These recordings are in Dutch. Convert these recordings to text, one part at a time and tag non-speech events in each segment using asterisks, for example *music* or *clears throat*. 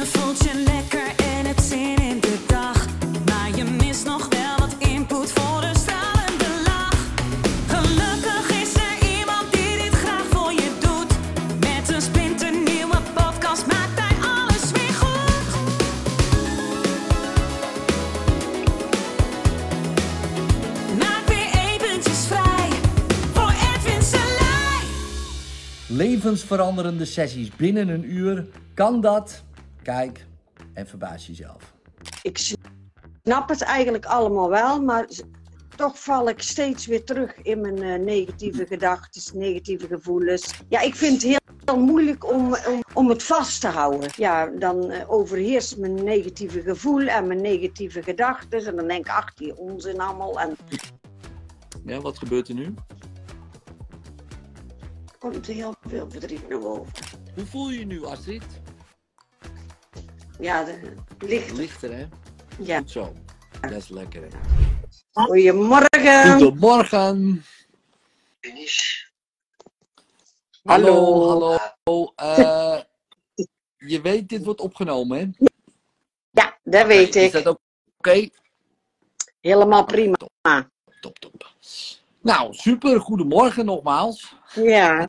Je voelt je lekker en hebt zin in de dag. Maar je mist nog wel wat input voor een stralende lach. Gelukkig is er iemand die dit graag voor je doet. Met een splinternieuwe podcast maakt hij alles weer goed. Maak weer eventjes vrij voor Edwin Selij. Levensveranderende sessies binnen een uur. Kan dat? Kijk en verbaas jezelf. ik snap het eigenlijk allemaal wel, maar toch val ik steeds weer terug in mijn eh, negatieve gedachten, negatieve gevoelens. Ja, ik vind het heel, heel moeilijk om, om, om het vast te houden. Ja, dan eh, overheerst mijn negatieve gevoel en mijn negatieve gedachten. En dan denk ik, ach, die onzin allemaal. En Ja, wat gebeurt er nu? er komt heel veel verdriet naar boven. Hoe voel je je nu, Astrid? Ja, de, licht. Lichter, hè? Ja. Goed zo. Dat is lekker, hè? Goedemorgen. Goedemorgen. Hallo, hallo. Eh, je weet, dit wordt opgenomen, hè? Ja, dat weet Is ik. dat ook oké? Helemaal prima. Top, top. Nou, super. Goedemorgen nogmaals. Ja.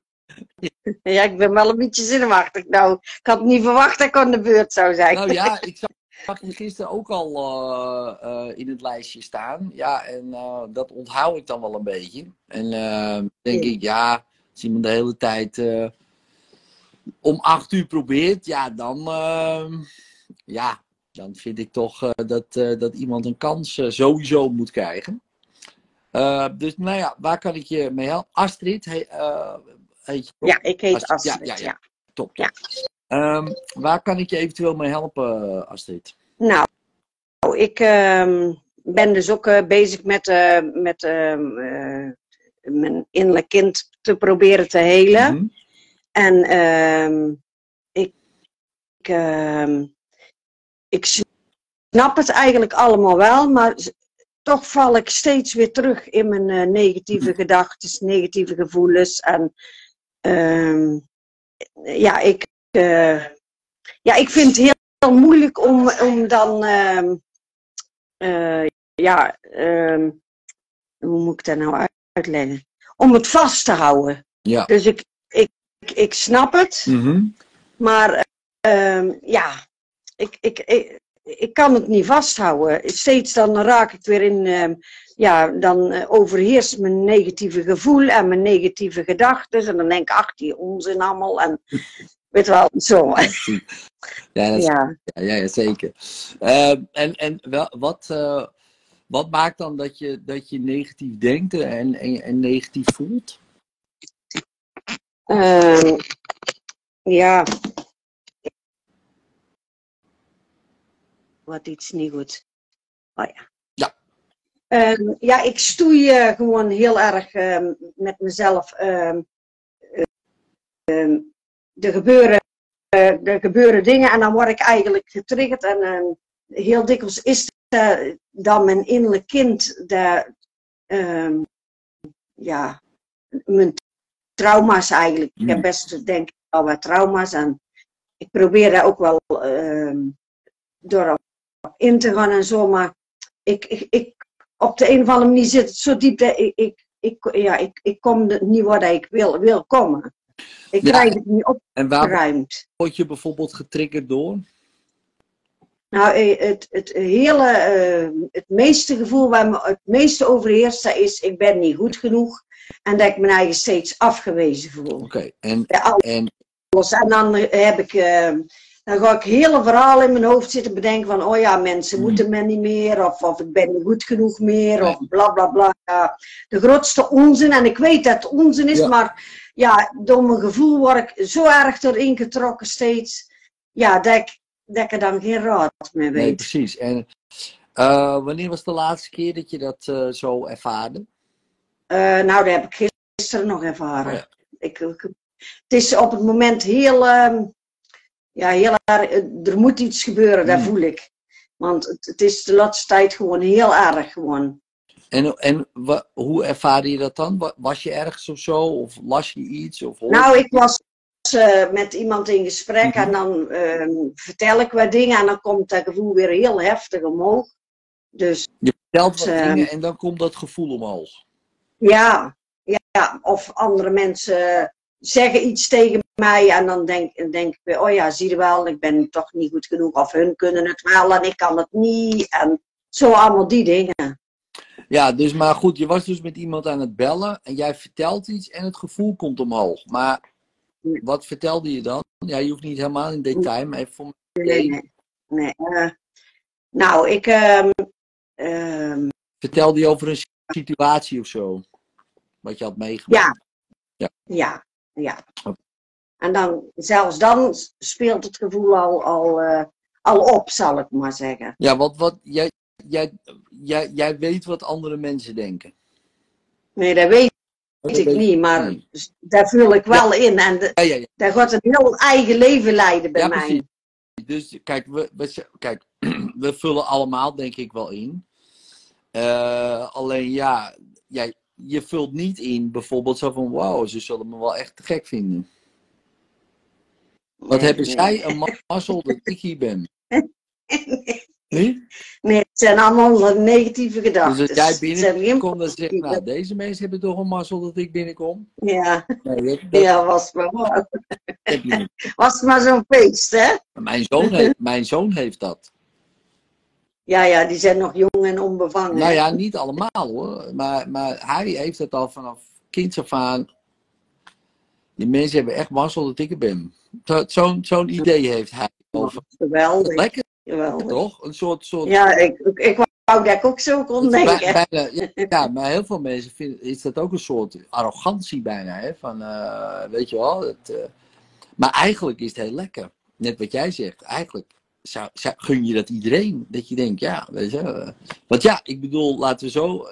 Ja, ik ben wel een beetje zenuwachtig. Nou, ik had niet verwacht dat ik aan de beurt zou zijn. Nou ja, ik zag, je gisteren ook al eh, eh, in het lijstje staan. Ja, en eh, dat onthoud ik dan wel een beetje. En denk Ja. ik, ja, als iemand de hele tijd om acht uur probeert, ja, dan, ja, dan vind ik toch dat, dat iemand een kans sowieso moet krijgen. Dus nou ja, waar kan ik je mee helpen? Astrid, heet je toch? Ja, ik heet Astrid, ja, Astrid. ja, Ja, ja. Top. Ehm, waar kan ik je eventueel mee helpen, Astrid? Nou, ik ehm, ben dus ook eh, bezig met, eh, met ehm, eh, mijn innerlijk kind te proberen te helen. Mhm. En ik, ik, ik snap het eigenlijk allemaal wel, maar toch val ik steeds weer terug in mijn negatieve gedachten, negatieve gevoelens. En ehm, ja, ik, eh, ja, ik vind het heel, moeilijk om, om dan, ehm, eh, ja, ehm, hoe moet ik dat nou uitleggen? Om het vast te houden. Ja. Dus ik, ik, ik, ik snap het. Mhm. Maar ja, ik, ik, ik, ik kan het niet vasthouden. Steeds dan raak ik weer in, ehm, ja, dan eh, overheerst mijn negatieve gevoel en mijn negatieve gedachten. En dan denk ik, ach, die onzin allemaal. En *laughs* weet wel, zo. *laughs* Ja, dat is- Ja. ja, ja, ja, zeker. Ehm, en en wel, wat, eh, wat maakt dan dat je, dat je negatief denkt en, en, en negatief voelt? Ehm, ja. Wat iets niet goed. Oh ja. Ja. Ehm, ja, ik stoei eh, gewoon heel erg ehm, met mezelf. ehm, eh, ehm, er, gebeuren, eh, er gebeuren dingen en dan word ik eigenlijk getriggerd. En heel dikwijls is het eh, dan mijn innerlijk kind dat, ja, mijn trauma's eigenlijk. Ik heb Mm. best denk ik al wat trauma's en ik probeer daar ook wel door in te gaan en zo, maar ik, ik, ik, op de een of andere manier zit het zo diep dat ik, ik, ik, ja, ik, ik kom niet waar ik wil, wil komen. Ik Ja. krijg het niet En waar opgeruimd. word je bijvoorbeeld getriggerd door? Nou, eh, het, het hele, eh, het meeste gevoel waar me het meeste overheerst, dat is ik ben niet goed genoeg. En dat ik me eigen steeds afgewezen voel. Oké, en, Ja, en. En dan heb ik, eh, dan ga ik hele verhalen in mijn hoofd zitten bedenken van, oh ja, mensen Hmm. moeten me niet meer, of, of ik ben niet goed genoeg meer, Nee. of bla bla bla. Ja, de grootste onzin, en ik weet dat het onzin is, Ja. maar ja, door mijn gevoel word ik zo erg erin getrokken steeds, ja, dat ik, dat ik er dan geen raad meer nee, weet. precies. En eh, wanneer was de laatste keer dat je dat eh, zo ervaarde? Eh, nou, dat heb ik gisteren nog ervaren. Oh ja. ik, ik- het is op het moment heel, ehm, ja, heel erg, eh, er moet iets gebeuren, dat Hmm. voel ik. Want het, het is de laatste tijd gewoon heel erg gewoon. En, en wa- hoe ervaarde je dat dan? Wa- Was je ergens of zo? Of las je iets? Of hoorde Nou, ik was, eh, met iemand in gesprek en Mhm. dan ehm, vertel ik wat dingen en dan komt dat gevoel weer heel heftig omhoog. Dus Je vertelt wat Ehm. dingen en dan komt dat gevoel omhoog. ja, ja, ja, of andere mensen zeggen iets tegen mij en dan denk, denk ik weer, oh ja, zie je wel, ik ben toch niet goed genoeg. Of hun kunnen het wel en ik kan het niet. En zo allemaal die dingen. Ja, dus maar goed, je was dus met iemand aan het bellen en jij vertelt iets en het gevoel komt omhoog. Maar wat vertelde je dan? Ja, je hoeft niet helemaal in detail, maar even voor mij. Nee, nee. nee. eh, nou, ik... ehm, Vertelde je over een situatie of zo? Wat je had meegemaakt? Ja. Ja, ja. Oké. En dan, zelfs dan speelt het gevoel al, al, eh, al op, zal ik maar zeggen. Ja, want wat, jij, jij, jij, jij weet wat andere mensen denken. Nee, dat weet Dat ik weet- niet, maar Nee. daar vul ik wel in. En de, Ja, ja, ja. daar gaat een heel eigen leven leiden bij Ja, mij. precies. Dus kijk, we, we, kijk, *clears throat* we vullen allemaal denk ik wel in. Eh, alleen ja, jij, je vult niet in bijvoorbeeld zo van wauw, ze zullen me wel echt te gek vinden. Wat Nee, hebben nee. zij een ma- mazzel dat ik hier ben? Nee? *laughs* Nee, het zijn allemaal negatieve gedachten. Dus als jij binnenkomt, dan zeg je, nou, deze mensen hebben toch een mazzel dat ik binnenkom? Ja, Nee, dat, *laughs* dat ja was, maar, wat. *laughs* was maar zo'n feest, hè? Mijn zoon, heeft, mijn zoon heeft dat. Ja, ja, die zijn nog jong en onbevangen. Nou ja, niet allemaal hoor. Maar, maar hij heeft het al vanaf kinds af aan. Die mensen hebben echt mazzel dat ik er ben. Zo- Zo'n zo'n idee heeft hij. Over. Geweldig, Lekker geweldig. toch? Een soort. soort Ja, ik, ik, wou dat ik ook zo kon denken. bijna, *laughs* ja, ja, maar heel veel mensen vinden is dat ook een soort arrogantie bijna. Hè? Van, eh, weet je wel. Het, eh, maar eigenlijk is het heel lekker. Net wat jij zegt. Eigenlijk zou, zou- gun je dat iedereen. Dat je denkt, ja, weet je. eh, want ja, ik bedoel, laten we zo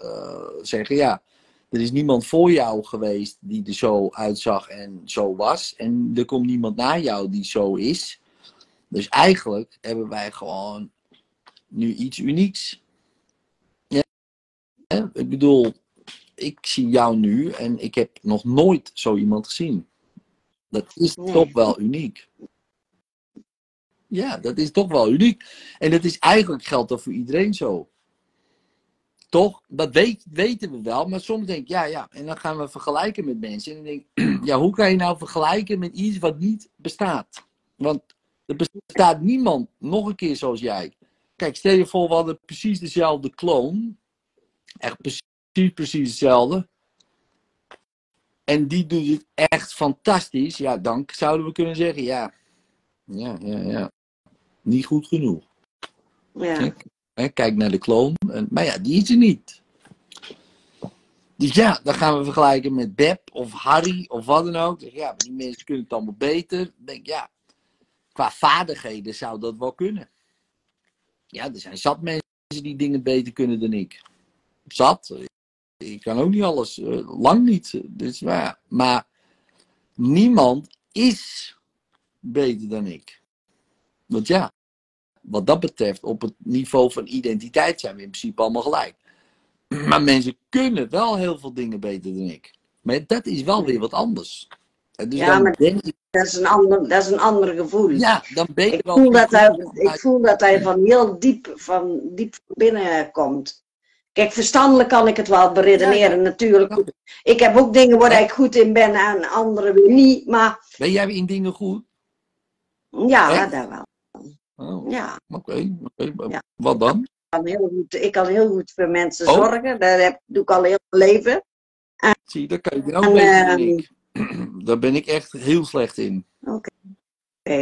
zeggen, ja. Er is niemand voor jou geweest die er zo uitzag en zo was. En er komt niemand na jou die zo is. Dus eigenlijk hebben wij gewoon nu iets unieks. Ja. Ik bedoel, ik zie jou nu en ik heb nog nooit zo iemand gezien. Dat is Nee. toch wel uniek. Ja, dat is toch wel uniek. En dat is eigenlijk geldt dat voor iedereen zo. Toch? Dat weet, weten we wel, maar soms denk ik, ja, ja. En dan gaan we vergelijken met mensen. En dan denk ik, *clears throat* ja, hoe kan je nou vergelijken met iets wat niet bestaat? Want er bestaat niemand nog een keer zoals jij. Kijk, stel je voor, we hadden precies dezelfde kloon. Echt precies, precies hetzelfde. En die doet het echt fantastisch. Ja, dan zouden we kunnen zeggen, ja, ja, ja, ja. Niet goed genoeg. Ja. Kijk naar de kloon. En, maar ja, die is er niet. Dus ja, dan gaan we vergelijken met Beb of Harry of wat dan ook. Zeg, ja, die mensen kunnen het allemaal beter. Denk ja, qua vaardigheden zou dat wel kunnen. Ja, er zijn zat mensen die dingen beter kunnen dan ik. Zat. Ik kan ook niet alles. eh, lang niet. Dus, maar, maar niemand is beter dan ik. Want ja, wat dat betreft, op het niveau van identiteit zijn we in principe allemaal gelijk. Maar mensen kunnen wel heel veel dingen beter dan ik. Maar dat is wel weer wat anders. Dus Ja, maar- ik, Dat, is een ander, dat is een ander gevoel. ja, dan ben je ik, wel. voel dat hij, ik voel dat hij van heel diep van, diep van binnen komt. Kijk, verstandelijk kan ik het wel beredeneren, Ja, natuurlijk. Ik heb ook dingen waar Ja. ik goed in ben en andere weer niet. Maar Ben jij in dingen goed? ja, dat wel. Oh, Ja, oké. oké. Ja. Wat dan? ik kan heel goed, ik kan heel goed voor mensen Oh. zorgen. Dat heb, doe ik al heel mijn leven. Zie je, daar kan je En, beter dan ehm, ik. *clears throat* Daar ben ik echt heel slecht in. Oké,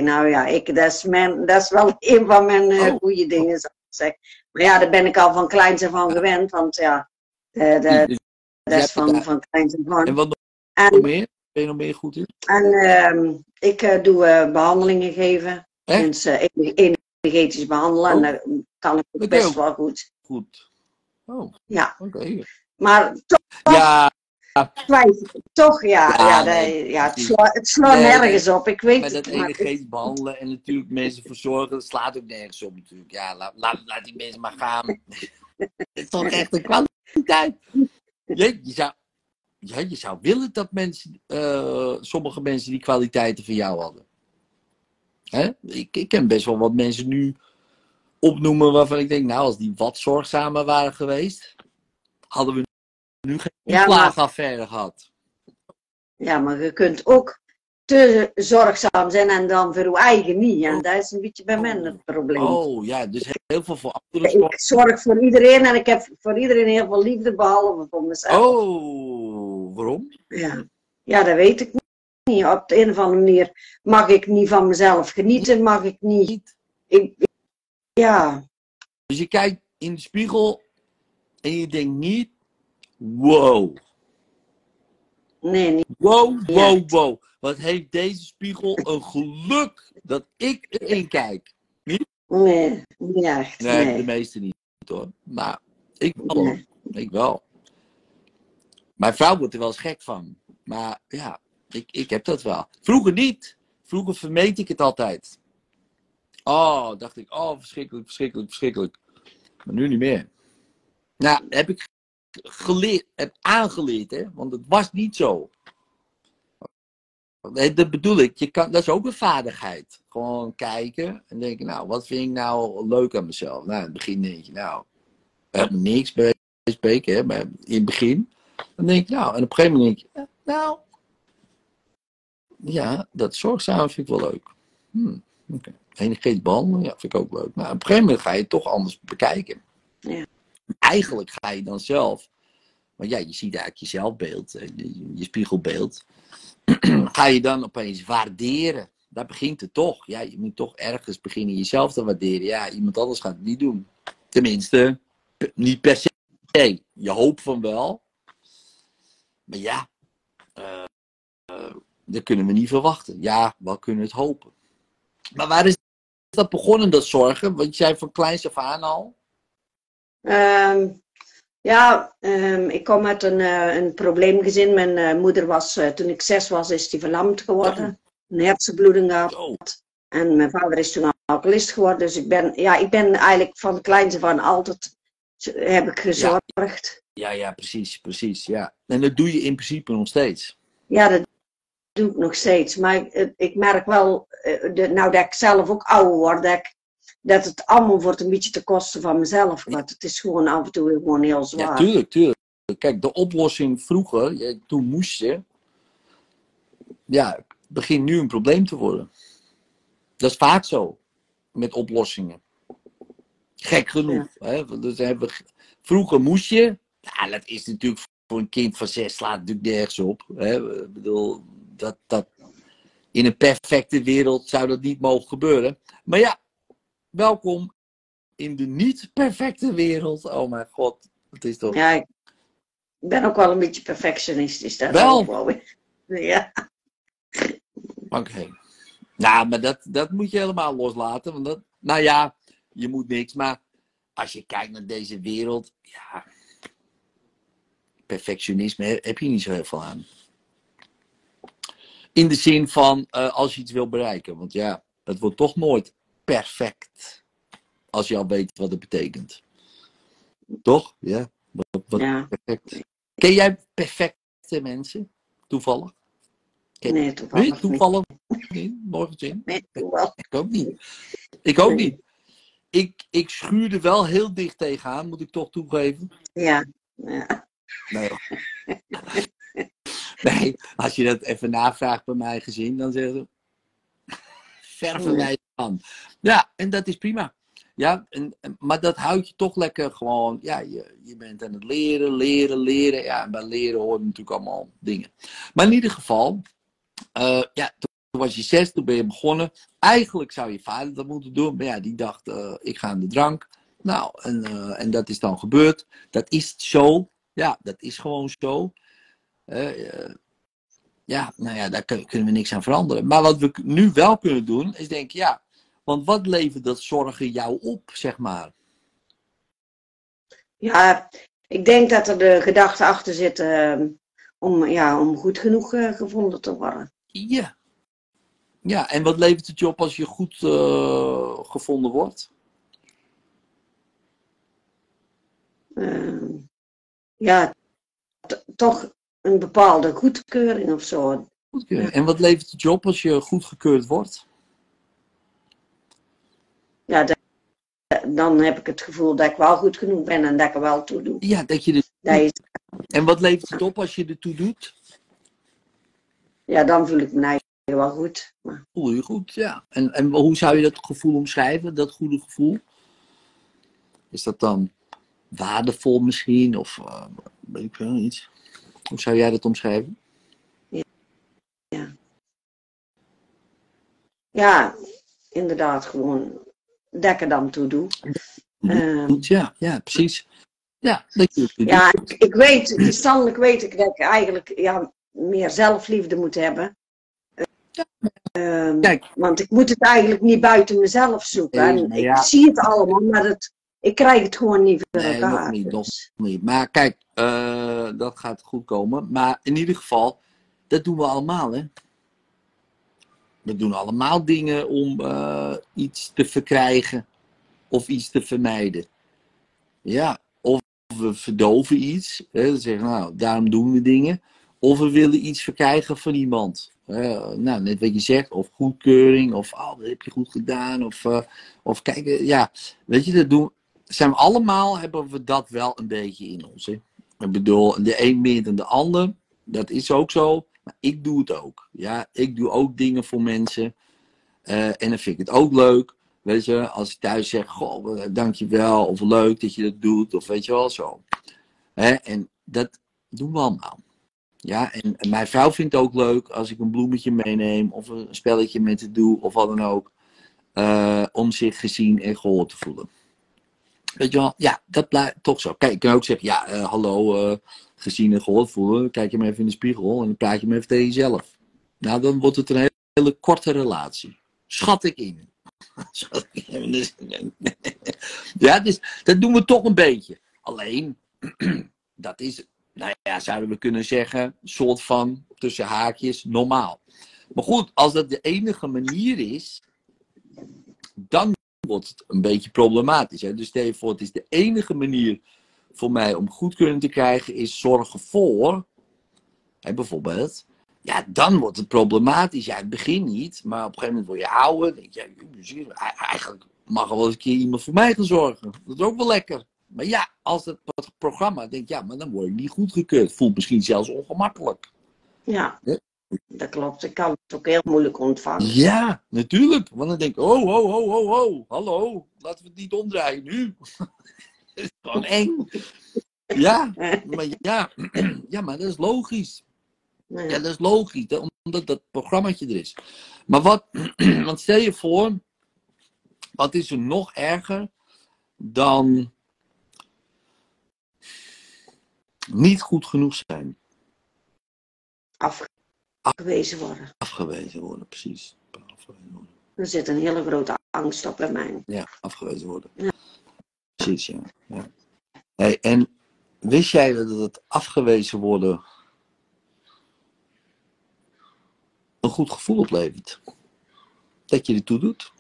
nou ja, ik, dat, is mijn, dat is wel een van mijn eh, Oh. goede dingen, zou ik zeggen. Maar ja, daar ben ik al van kleins af aan gewend. Want ja, Dus dat is van, van kleins af aan. En wat nog En, meer? Ben je nog meer goed in? en ehm, ik eh, doe eh, behandelingen geven. Echt? Mensen eh, energetisch behandelen. En Oh. daar kan ik je best wel goed. Goed. Oh, Ja, oké. maar toch Ja. Toch, ja. Ja, ja, nee, dat- ja het, slaat, het Nee, nee. nergens op. Ik weet maar dat het. Energetisch behandelen en natuurlijk mensen verzorgen, dat slaat ook nergens op natuurlijk. Ja, laat, laat, laat die mensen maar gaan. *laughs* Het is toch echt een kwaliteit. Je, je, zou, ja, je zou willen dat mensen, eh, sommige mensen die kwaliteiten van jou hadden. Hè? Ik, ik ken best wel wat mensen nu opnoemen waarvan ik denk, nou, als die wat zorgzamer waren geweest, hadden we nu geen Ja, klaagaffaire gehad. Ja, maar je kunt ook te zorgzaam zijn en dan voor je eigen niet. En dat is een beetje bij mij het probleem. Oh ja, dus heel veel voor anderen Ik zorg voor iedereen en ik heb voor iedereen heel veel liefde, behalve voor mezelf. Oh, waarom? Ja. ja, dat weet ik niet. Op de een of andere manier mag ik niet van mezelf genieten, mag ik niet. Niet. Ik, ja, Dus je kijkt in de spiegel en je denkt niet, wow, nee, niet. wow, Ja. wow, wow. Wat heeft deze spiegel een geluk dat ik erin kijk. Nee, niet echt. Nee, Nee. de meeste niet hoor. Maar ik wel. Nee. Ik wel. Mijn vrouw wordt er wel eens gek van. Maar ja, ik, ik heb dat wel. Vroeger niet. Vroeger vermeed ik het altijd. Oh, dacht ik, oh, verschrikkelijk, verschrikkelijk, verschrikkelijk. Maar nu niet meer. Nou, heb ik geleerd, heb aangeleerd, hè? Want het was niet zo. Dat bedoel ik. Je kan, dat is ook een vaardigheid. Gewoon kijken en denken, nou, wat vind ik nou leuk aan mezelf? Nou, in het begin denk je, nou, helemaal niks bij spreken, hè, maar in het begin. Dan denk je, nou, en op een gegeven moment denk je, ja, nou, ja, dat zorgzaam vind ik wel leuk. Hm, oké. Energetisch behandelen, ja, vind ik ook leuk. Maar op een gegeven moment ga je het toch anders bekijken. Ja. Eigenlijk ga je dan zelf, want ja, je ziet eigenlijk je zelfbeeld, eh, je, je spiegelbeeld. *clears throat* ga je dan opeens waarderen. Daar begint het toch. Ja, je moet toch ergens beginnen jezelf te waarderen. Ja, iemand anders gaat het niet doen. Tenminste, niet per se. Je hoopt van wel. Maar ja, eh, eh, dat kunnen we niet verwachten. Ja, we kunnen het hopen. Maar waar is dat begonnen, dat zorgen? Want jij van kleins af aan al. Ehm, ja, ehm, ik kom uit een, eh, een probleemgezin. Mijn eh, moeder was, eh, toen ik zes was, is die verlamd geworden. Een hersenbloeding gehad. Oh, En mijn vader is toen alcoholist geworden. Dus ik ben, ja, ik ben eigenlijk van kleins af aan altijd heb ik gezorgd. ja, ja, precies, precies. Ja. En dat doe je in principe nog steeds. Ja, dat doe ik nog steeds. Maar ik, ik merk wel, eh, de, nou dat ik zelf ook ouder word, dat, ik, dat het allemaal wordt een beetje te kosten van mezelf. Want het is gewoon af en toe gewoon heel Ja, zwaar. tuurlijk, tuurlijk. Kijk, de oplossing vroeger, ja, toen moest je. Ja, begint nu een probleem te worden. Dat is vaak zo met oplossingen. Gek genoeg. Hè? Dus hebben vroeger moest je. Ja, dat is natuurlijk voor een kind van zes slaat natuurlijk nergens op. Hè? Ik bedoel, dat, dat, in een perfecte wereld zou dat niet mogen gebeuren. Maar ja, welkom in de niet perfecte wereld. Oh mijn god, het is toch. Ja, ik ben ook wel een beetje perfectionistisch. Dat Wel. ook wel. *laughs* Ja, Oké. Nou, maar dat, dat moet je helemaal loslaten. Want dat, nou ja, je moet niks. Maar als je kijkt naar deze wereld, ja. Perfectionisme he- heb je niet zo heel veel aan. In de zin van eh, als je iets wil bereiken. Want ja, het wordt toch nooit perfect. Als je al weet wat het betekent. Toch? Ja. Wat, wat ja. perfect. Ken jij perfecte mensen? Toevallig? Nee, Nee, toevallig niet. toevallig niet. Nooit gezien. Nee, toevallig. Ik ook niet. Ik ook Nee. niet. Ik, ik schuurde wel heel dicht tegenaan, moet ik toch toegeven. Ja, ja. Nee. Nee als je dat even navraagt bij mijn gezin, dan zeggen ze. *laughs* Ver van mij aan. Ja, en dat is prima. Ja, en, maar dat houdt je toch lekker gewoon. Ja, je, je bent aan het leren, leren, leren. Ja, en bij leren horen natuurlijk allemaal dingen. Maar in ieder geval, eh, ja, toen was je zes, toen ben je begonnen. Eigenlijk zou je vader dat moeten doen, maar ja, die dacht, eh, ik ga aan de drank. Nou, en, eh, en dat is dan gebeurd. Dat is zo. Ja, dat is gewoon zo. Eh, eh, ja, nou ja, daar kun- kunnen we niks aan veranderen. Maar wat we nu wel kunnen doen, is denken, ja, want wat levert dat zorgen jou op, zeg maar? ja, ik denk dat er de gedachte achter zit ehm, om, ja, om goed genoeg eh, gevonden te worden. Ja. Ja, en wat levert het je op als je goed gevonden wordt? Ehm, ja, toch een bepaalde goedkeuring of zo. Goedkeuring. En wat levert het je op als je goedgekeurd wordt? Ja, da- dan heb ik het gevoel dat ik wel goed genoeg ben en dat ik er wel toe doe. Ja, dat je er... Dat is, En wat levert het op als je ertoe doet? ja, dan voel ik me eigen wel goed. Maar, Voel je goed, ja. En, en hoe zou je dat gevoel omschrijven, dat goede gevoel? Is dat dan waardevol misschien? Of eh, weet ik wel, iets? Hoe zou jij dat omschrijven? ja, inderdaad, gewoon er dan toe doe. Ehm, ja, ja, precies. Ja, dat je. Ja, ik, ik weet, verstandelijk weet ik dat ik eigenlijk ja, meer zelfliefde moet hebben. Ehm, Kijk. Want ik moet het eigenlijk niet buiten mezelf zoeken. Nee, En maar ik ja. zie het allemaal, maar het, ik krijg het gewoon niet voor Nee, elkaar. nog niet, nog Dus, niet. Maar kijk, eh, dat gaat goed komen. Maar in ieder geval, dat doen we allemaal, hè? We doen allemaal dingen om eh, iets te verkrijgen of iets te vermijden. Ja, of we verdoven iets. Hè, zeggen nou, daarom doen we dingen. Of we willen iets verkrijgen van iemand. Nou, net wat je zegt, of goedkeuring, of oh, dat heb je goed gedaan. Of, eh, of kijk, ja, weet je, dat doen, zijn we allemaal, hebben we dat wel een beetje in ons. Hè? Ik bedoel, de een meer dan de ander, dat is ook zo. Maar ik doe het ook. Ja, ik doe ook dingen voor mensen. Eh, en dan vind ik het ook leuk. Weet je, als ik thuis zeg, goh, eh, dankjewel. Of leuk dat je dat doet. Of weet je wel, zo. Hè? En dat doen we allemaal. Ja, en, mijn vrouw vindt het ook leuk als ik een bloemetje meeneem. Of een spelletje met het doe. Of wat dan ook. eh, om zich gezien en gehoord te voelen. Weet je wel, ja, dat blijft toch zo. Kijk, ik kan ook zeggen, ja, eh, hallo, eh, gezien en gehoord voelen. Kijk je maar even in de spiegel en dan praat je maar even tegen jezelf. Nou, dan wordt het een hele, korte relatie. Schat ik in. *laughs* Ja, dus dat doen we toch een beetje. Alleen, *clears throat* dat is, nou ja, zouden we kunnen zeggen, soort van, tussen haakjes, normaal. Maar goed, als dat de enige manier is, dan wordt het een beetje problematisch. Hè? Dus stel je voor, het is de enige manier voor mij om goedkeuring te krijgen, is zorgen voor, hè, bijvoorbeeld, ja, dan wordt het problematisch. Ja, het begin niet, maar op een gegeven moment word je ouder. Denk je, ja, je, eigenlijk mag er wel eens een keer iemand voor mij gaan zorgen. Dat is ook wel lekker. Maar ja, als het, het programma denkt, ja, maar dan word ik niet goedgekeurd. Voelt misschien zelfs ongemakkelijk. Ja. Dat klopt. Ik kan het ook heel moeilijk ontvangen. Ja, natuurlijk. Want dan denk ik, oh, oh, oh, oh, oh, hallo, laten we het niet omdraaien nu. *laughs* Het is gewoon eng. Ja, maar ja, *clears throat* ja, maar dat is logisch. Ja, dat is logisch, dat- omdat dat programmaatje er is. Maar wat, *clears throat* want stel je voor, wat is er nog erger dan niet goed genoeg zijn? Afgewezen worden. Afgewezen worden, precies. Afgewezen worden. Er zit een hele grote angst op bij mij. Ja, afgewezen worden. Ja. Precies, ja. ja. Hey, en wist jij dat het afgewezen worden een goed gevoel oplevert? Dat je ertoe doet?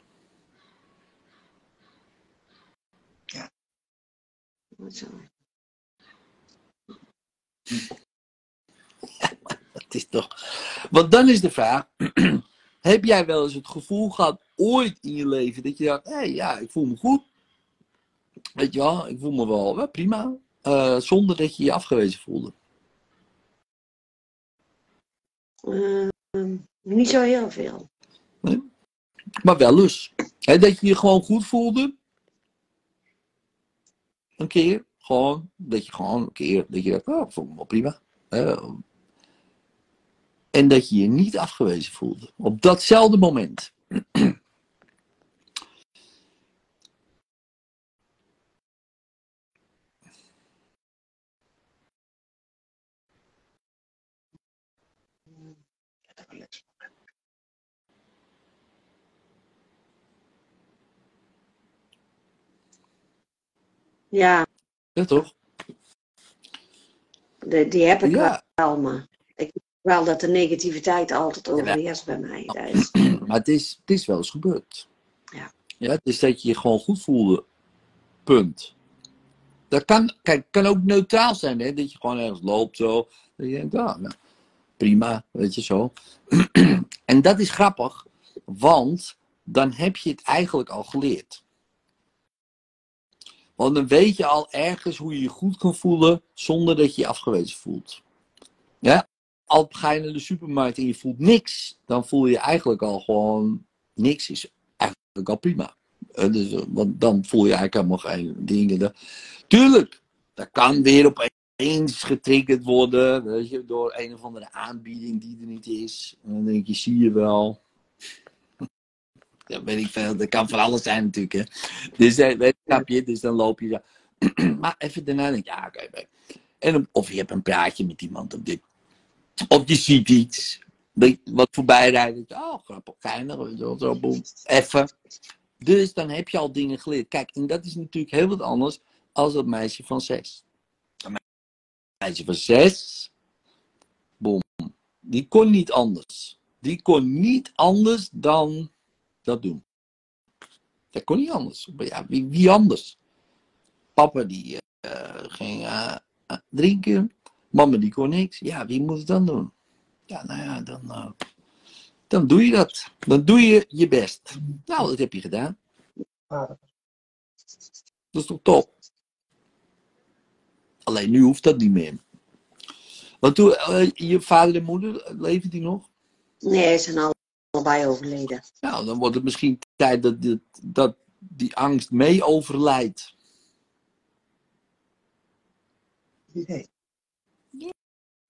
Zo. *laughs* Het is toch... Want dan is de vraag, *clears throat* heb jij wel eens het gevoel gehad, ooit in je leven, dat je dacht, hé hey, ja, ik voel me goed. Weet je wel, ik voel me wel, wel prima. eh, zonder dat je je afgewezen voelde. Ehm, niet zo heel veel. Maar wel eens. Dat je je gewoon goed voelde. Een keer. Gewoon. Dat je gewoon een keer. Dat je dacht, oh, ik voel me wel prima. Eh, en dat je je niet afgewezen voelde. Op datzelfde moment. Ja, Ja, toch? die, die heb ik Ja. wel, maar ik wel dat de negativiteit altijd overheerst bij mij. Dat *clears throat* is, Maar het is, het is wel eens gebeurd. Ja. Ja, het is dat je je gewoon goed voelde. Punt. Dat kan, kijk, kan ook neutraal zijn, hè? dat je gewoon ergens loopt zo. Dat je denkt, ah, nou, prima, weet je zo. *clears throat* en dat is grappig, want dan heb je het eigenlijk al geleerd. Want dan weet je al ergens hoe je je goed kan voelen zonder dat je je afgewezen voelt. Al ga je naar de supermarkt en je voelt niks, dan voel je eigenlijk al gewoon niks is eigenlijk al prima. Eh, dus, eh, want dan voel je eigenlijk helemaal geen dingen. Tuurlijk, dat kan weer opeens getriggerd worden door een of andere aanbieding die er niet is. En dan denk je, zie je wel. *laughs* Dat weet ik veel. Dat kan van alles zijn natuurlijk. Hè. Dus, eh, weet, snap je? dus dan loop je *clears throat* maar even daarna denk je, ja, oké. En of je hebt een praatje met iemand op dit. Of je ziet iets. Wat voorbij rijdt. Oh, grappig, geinig. Zo, boem. Even. Dus dan heb je al dingen geleerd. Kijk, en dat is natuurlijk heel wat anders als dat meisje van zes. Een meisje van zes. Boom. Die kon niet anders. Die kon niet anders dan dat doen. Dat kon niet anders. Ja, wie, anders? Papa die uh, ging uh, drinken. Mama die kon niks. Ja, wie moet het dan doen? Ja, nou ja, dan, uh, dan doe je dat. Dan doe je je best. Nou, dat heb je gedaan. Dat is toch top? Alleen nu hoeft dat niet meer. Want toen, je vader en moeder, leven die nog? Nee, ze zijn allebei overleden. Nou, dan wordt het misschien tijd dat, dit, dat die angst mee overlijdt. Nee.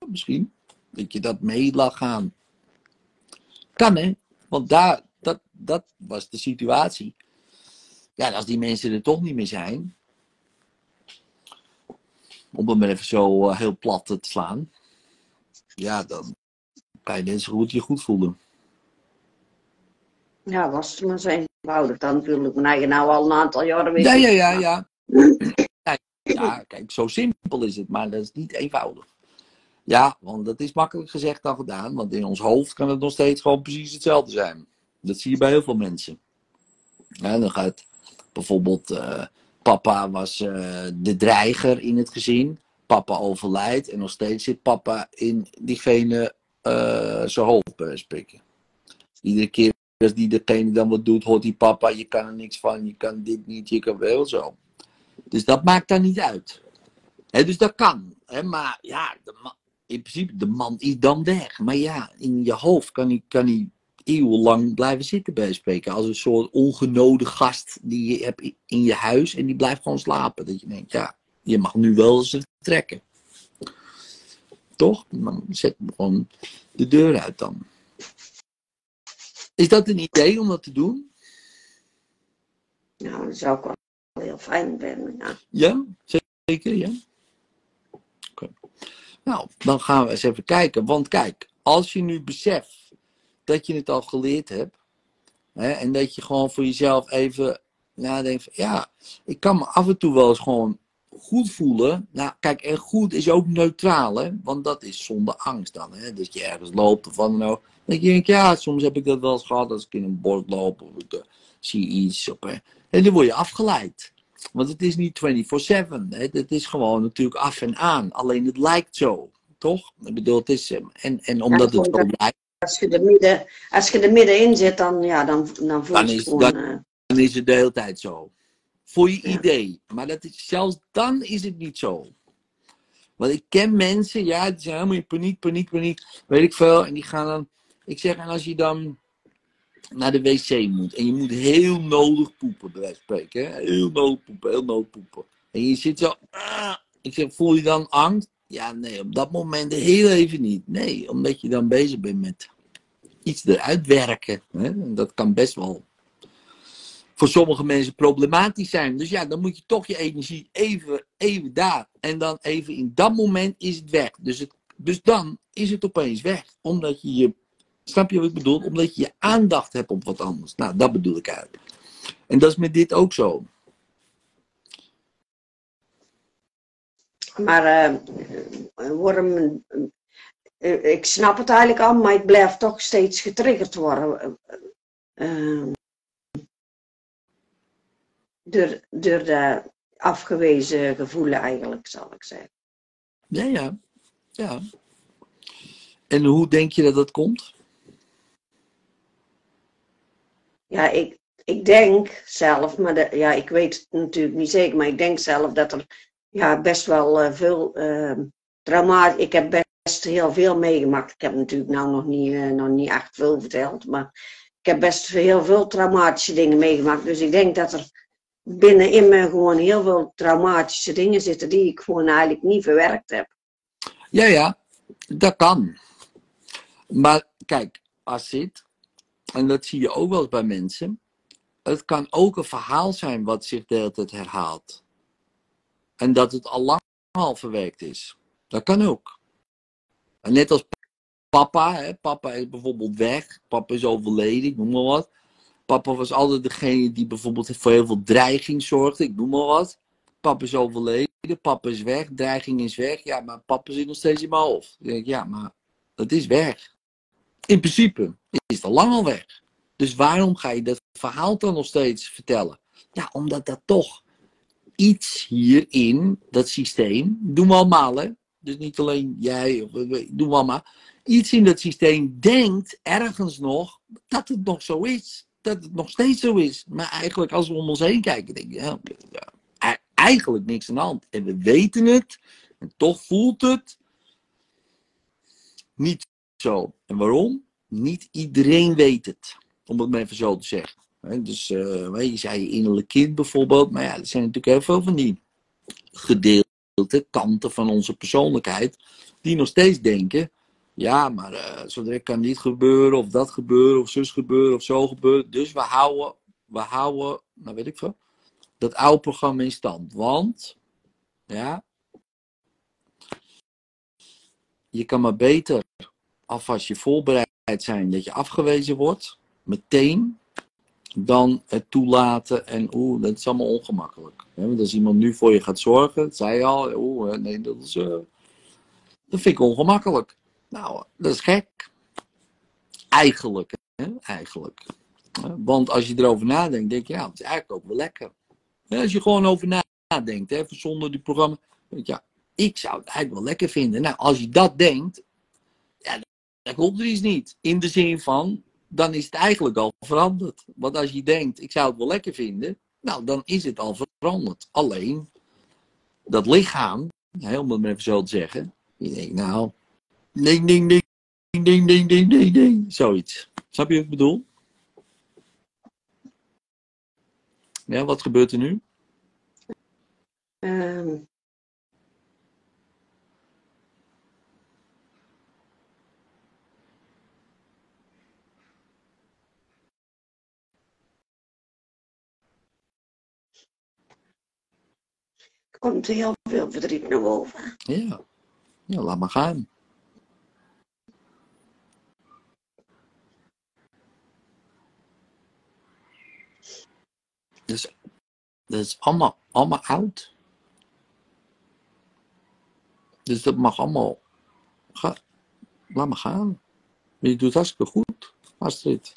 Misschien. Dat je dat mee laat gaan. Kan hè? Want daar, dat, dat was de situatie. Ja, als die mensen er toch niet meer zijn. Om het maar even zo uh, heel plat te slaan. Ja, dan kan je zo goed je goed voelen. Ja, was het maar zo eenvoudig dan natuurlijk. Maar je nou al een aantal jaren weet. Ja, ja, ja, ja. *clears throat* ja. Ja, kijk, zo simpel is het, maar dat is niet eenvoudig. Ja, want dat is makkelijk gezegd dan gedaan, want in ons hoofd kan het nog steeds gewoon precies hetzelfde zijn. Dat zie je bij heel veel mensen. Ja, dan gaat bijvoorbeeld, uh, papa was uh, de dreiger in het gezin, papa overlijdt en nog steeds zit papa in diegene uh, zijn hoofd spreken. Iedere keer als die degene dan wat doet, hoort die papa, je kan er niks van, je kan dit niet, je kan wel zo. Dus dat maakt daar niet uit. Dus dat kan. Maar ja, man, in principe, de man is dan weg. Maar ja, in je hoofd kan hij, kan hij eeuwenlang blijven zitten bij spreken. Als een soort ongenode gast die je hebt in je huis en die blijft gewoon slapen. Dat je denkt, ja, je mag nu wel eens trekken. Toch? Dan zet gewoon de deur uit dan. Is dat een idee om dat te doen? Nou, dat zou ik wel heel fijn vinden. Ja, ja zeker, ja. Nou, dan gaan we eens even kijken. Want kijk, als je nu beseft dat je het al geleerd hebt. Hè, en dat je gewoon voor jezelf even nadenkt van, ja, ik kan me af en toe wel eens gewoon goed voelen. Nou, kijk, en goed is ook neutraal, hè? Want dat is zonder angst dan, hè? Dat je ergens loopt of wat dan ook. Denk je, ja, soms heb ik dat wel eens gehad als ik in een bord loop of ik uh, zie iets. Op, hè? En dan word je afgeleid. Want het is niet 24-7. Het is gewoon natuurlijk af en aan. Alleen het lijkt zo, toch? Ik bedoel, het is. En, en omdat ja, het zo lijkt. Als je, er midden, als je er middenin zit, dan, ja, dan, dan voel je het gewoon... Dan, uh... dan is het de hele tijd zo. Voor je ja. idee. Maar dat is, zelfs dan is het niet zo. Want ik ken mensen, ja, die zijn helemaal in paniek, paniek, paniek. Weet ik veel. En die gaan dan. Ik zeg, en als je dan naar de wc moet. En je moet heel nodig poepen, bij wijze van spreken. Hè? Heel nodig poepen, heel nodig poepen. En je zit zo. Ah, ik zeg, voel je dan angst? Ja, nee, op dat moment heel even niet. Nee, omdat je dan bezig bent met iets eruit werken. Hè? Dat kan best wel voor sommige mensen problematisch zijn. Dus ja, dan moet je toch je energie even, even daar. En dan even in dat moment is het weg. Dus, het, dus dan is het opeens weg. Omdat je je, snap je wat ik bedoel? Omdat je je aandacht hebt op wat anders. Nou, dat bedoel ik eigenlijk. En dat is met dit ook zo. Maar uh, worden, uh, ik snap het eigenlijk al, maar ik blijf toch steeds getriggerd worden. Uh, door, door de, afgewezen gevoelen eigenlijk, zal ik zeggen. Ja, ja. ja. En hoe denk je dat dat komt? Ja, ik, ik denk zelf, maar de, ja, ik weet het natuurlijk niet zeker, maar ik denk zelf dat er ja, best wel eh, veel uh. Ik heb best heel veel meegemaakt. Ik heb natuurlijk nou nog niet, uh, nog niet echt veel verteld, maar ik heb best heel veel traumatische dingen meegemaakt. Dus ik denk dat er binnenin me gewoon heel veel traumatische dingen zitten die ik gewoon eigenlijk niet verwerkt heb. Ja, ja, dat kan. Maar kijk, Asit, en dat zie je ook wel bij mensen, het kan ook een verhaal zijn wat zich de hele tijd herhaalt. En dat het al lang al verwerkt is. Dat kan ook. Net als papa, hè, papa is bijvoorbeeld weg, papa is overleden, ik noem maar wat. Papa was altijd degene die bijvoorbeeld voor heel veel dreiging zorgde, ik noem maar wat. Papa is overleden, papa is weg, dreiging is weg. Ja, maar papa zit nog steeds in mijn hoofd. Dan denk ik, ja, maar dat is weg. In principe is al lang al weg. Dus waarom ga je dat verhaal dan nog steeds vertellen? Ja, omdat dat toch iets hierin, dat systeem, doen we allemaal hè. Dus niet alleen jij, doen we allemaal. Iets in dat systeem denkt ergens nog dat het nog zo is. Dat het nog steeds zo is. Maar eigenlijk als we om ons heen kijken, denk je, ja, ja, eigenlijk niks aan de hand. En we weten het, en toch voelt het niet zo. En waarom? Niet iedereen weet het. Om het maar even zo te zeggen. Dus uh, je zei je innerlijk kind bijvoorbeeld. Maar ja, er zijn natuurlijk heel veel van die gedeelte, kanten van onze persoonlijkheid. Die nog steeds denken. Ja, maar uh, zodra kan dit gebeuren, of dat gebeuren, of zus gebeuren, of zo gebeuren. Dus we houden, we houden, nou weet ik veel, dat oude programma in stand. Want, ja, je kan maar beter alvast je voorbereid zijn dat je afgewezen wordt, meteen, dan het toelaten en oeh, dat is allemaal ongemakkelijk. Want als iemand nu voor je gaat zorgen, zei je al, oeh, nee, dat is, uh, dat vind ik ongemakkelijk. Nou, dat is gek. Eigenlijk, hè? eigenlijk. Want als je erover nadenkt, denk je, ja, het is eigenlijk ook wel lekker. Als je gewoon over nadenkt, hè, zonder die programma, denk je, ja, ik zou het eigenlijk wel lekker vinden. Nou, als je dat denkt, dan klopt er iets niet. In de zin van, dan is het eigenlijk al veranderd. Want als je denkt, ik zou het wel lekker vinden, nou, dan is het al veranderd. Alleen, dat lichaam, helemaal even zo te zeggen, je denkt, nou, ding, ding, ding, ding, ding, ding, ding, ding, zoiets. Snap je wat ik bedoel? Ja, wat gebeurt er nu? Um, komt heel veel verdriet naar boven. Ja, ja laat maar gaan. Dus dat is allemaal, allemaal oud. Dus dat mag allemaal. Ga, laat maar gaan. Je doet hartstikke goed, Astrid.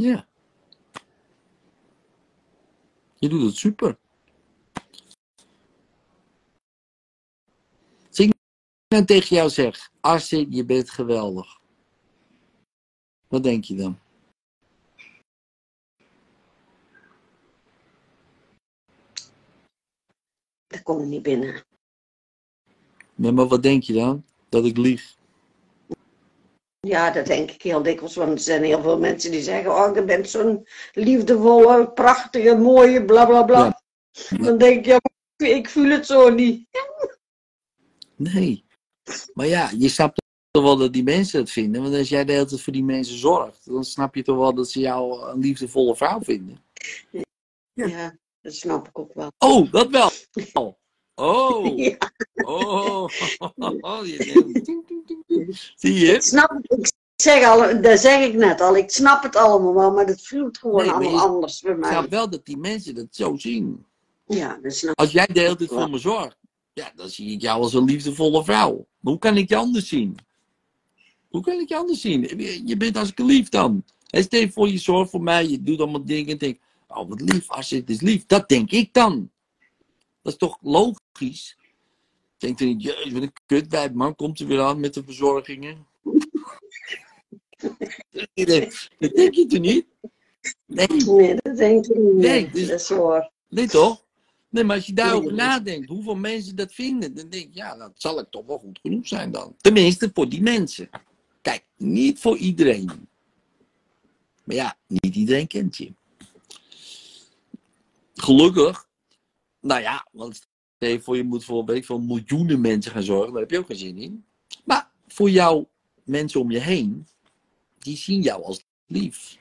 Ja. Je doet het super. Zing en tegen jou zeg, Astrid, je bent geweldig. Wat denk je dan? Dat komt niet binnen. Nee, maar wat denk je dan? Dat ik lieg. Ja, dat denk ik heel dikwijls, want er zijn heel veel mensen die zeggen: Oh, je bent zo'n liefdevolle, prachtige, mooie, bla bla bla. Ja. Dan denk ik: Ja, ik voel het zo niet. Nee. Maar ja, je snapt toch wel dat die mensen het vinden. Want als jij de hele tijd voor die mensen zorgt, dan snap je toch wel dat ze jou een liefdevolle vrouw vinden. Ja, dat snap ik ook wel. Oh, dat wel. *laughs* Oh. *laughs* Ja, Oh. *laughs* Zie je? ik snap het. Ik zeg al, dat zeg ik net al. Ik snap het allemaal wel, maar het voelt gewoon Nee, allemaal je- anders bij Ik mij. snap wel dat die mensen dat zo zien. Ja, dat snap Als jij de hele tijd voor me zorgt, ja, dan zie ik jou als een liefdevolle vrouw. Maar hoe kan ik je anders zien? Hoe kan ik je anders zien? Je- bent als lief dan. En stel je voor, je zorgt voor mij, je doet allemaal dingen en denk, oh wat lief, als het is lief. Dat denk ik dan. Dat is toch logisch? Denk je niet, jezus, wat een kutwijf, man, komt er weer aan met de verzorgingen? dat denk je toch niet? Nee, Nee, dat denk ik niet. Nee, dus- Dat is waar. nee toch? Nee, maar als je daarover nadenkt, hoeveel mensen dat vinden, dan denk ik, ja, dat zal ik toch wel goed genoeg zijn dan. Tenminste, voor die mensen. Kijk, niet voor iedereen. Maar ja, niet iedereen kent je. Gelukkig, nou ja, want je voor je moet voor, weet ik veel, miljoenen mensen gaan zorgen, daar heb je ook geen zin in. Maar voor jou, mensen om je heen, die zien jou als lief.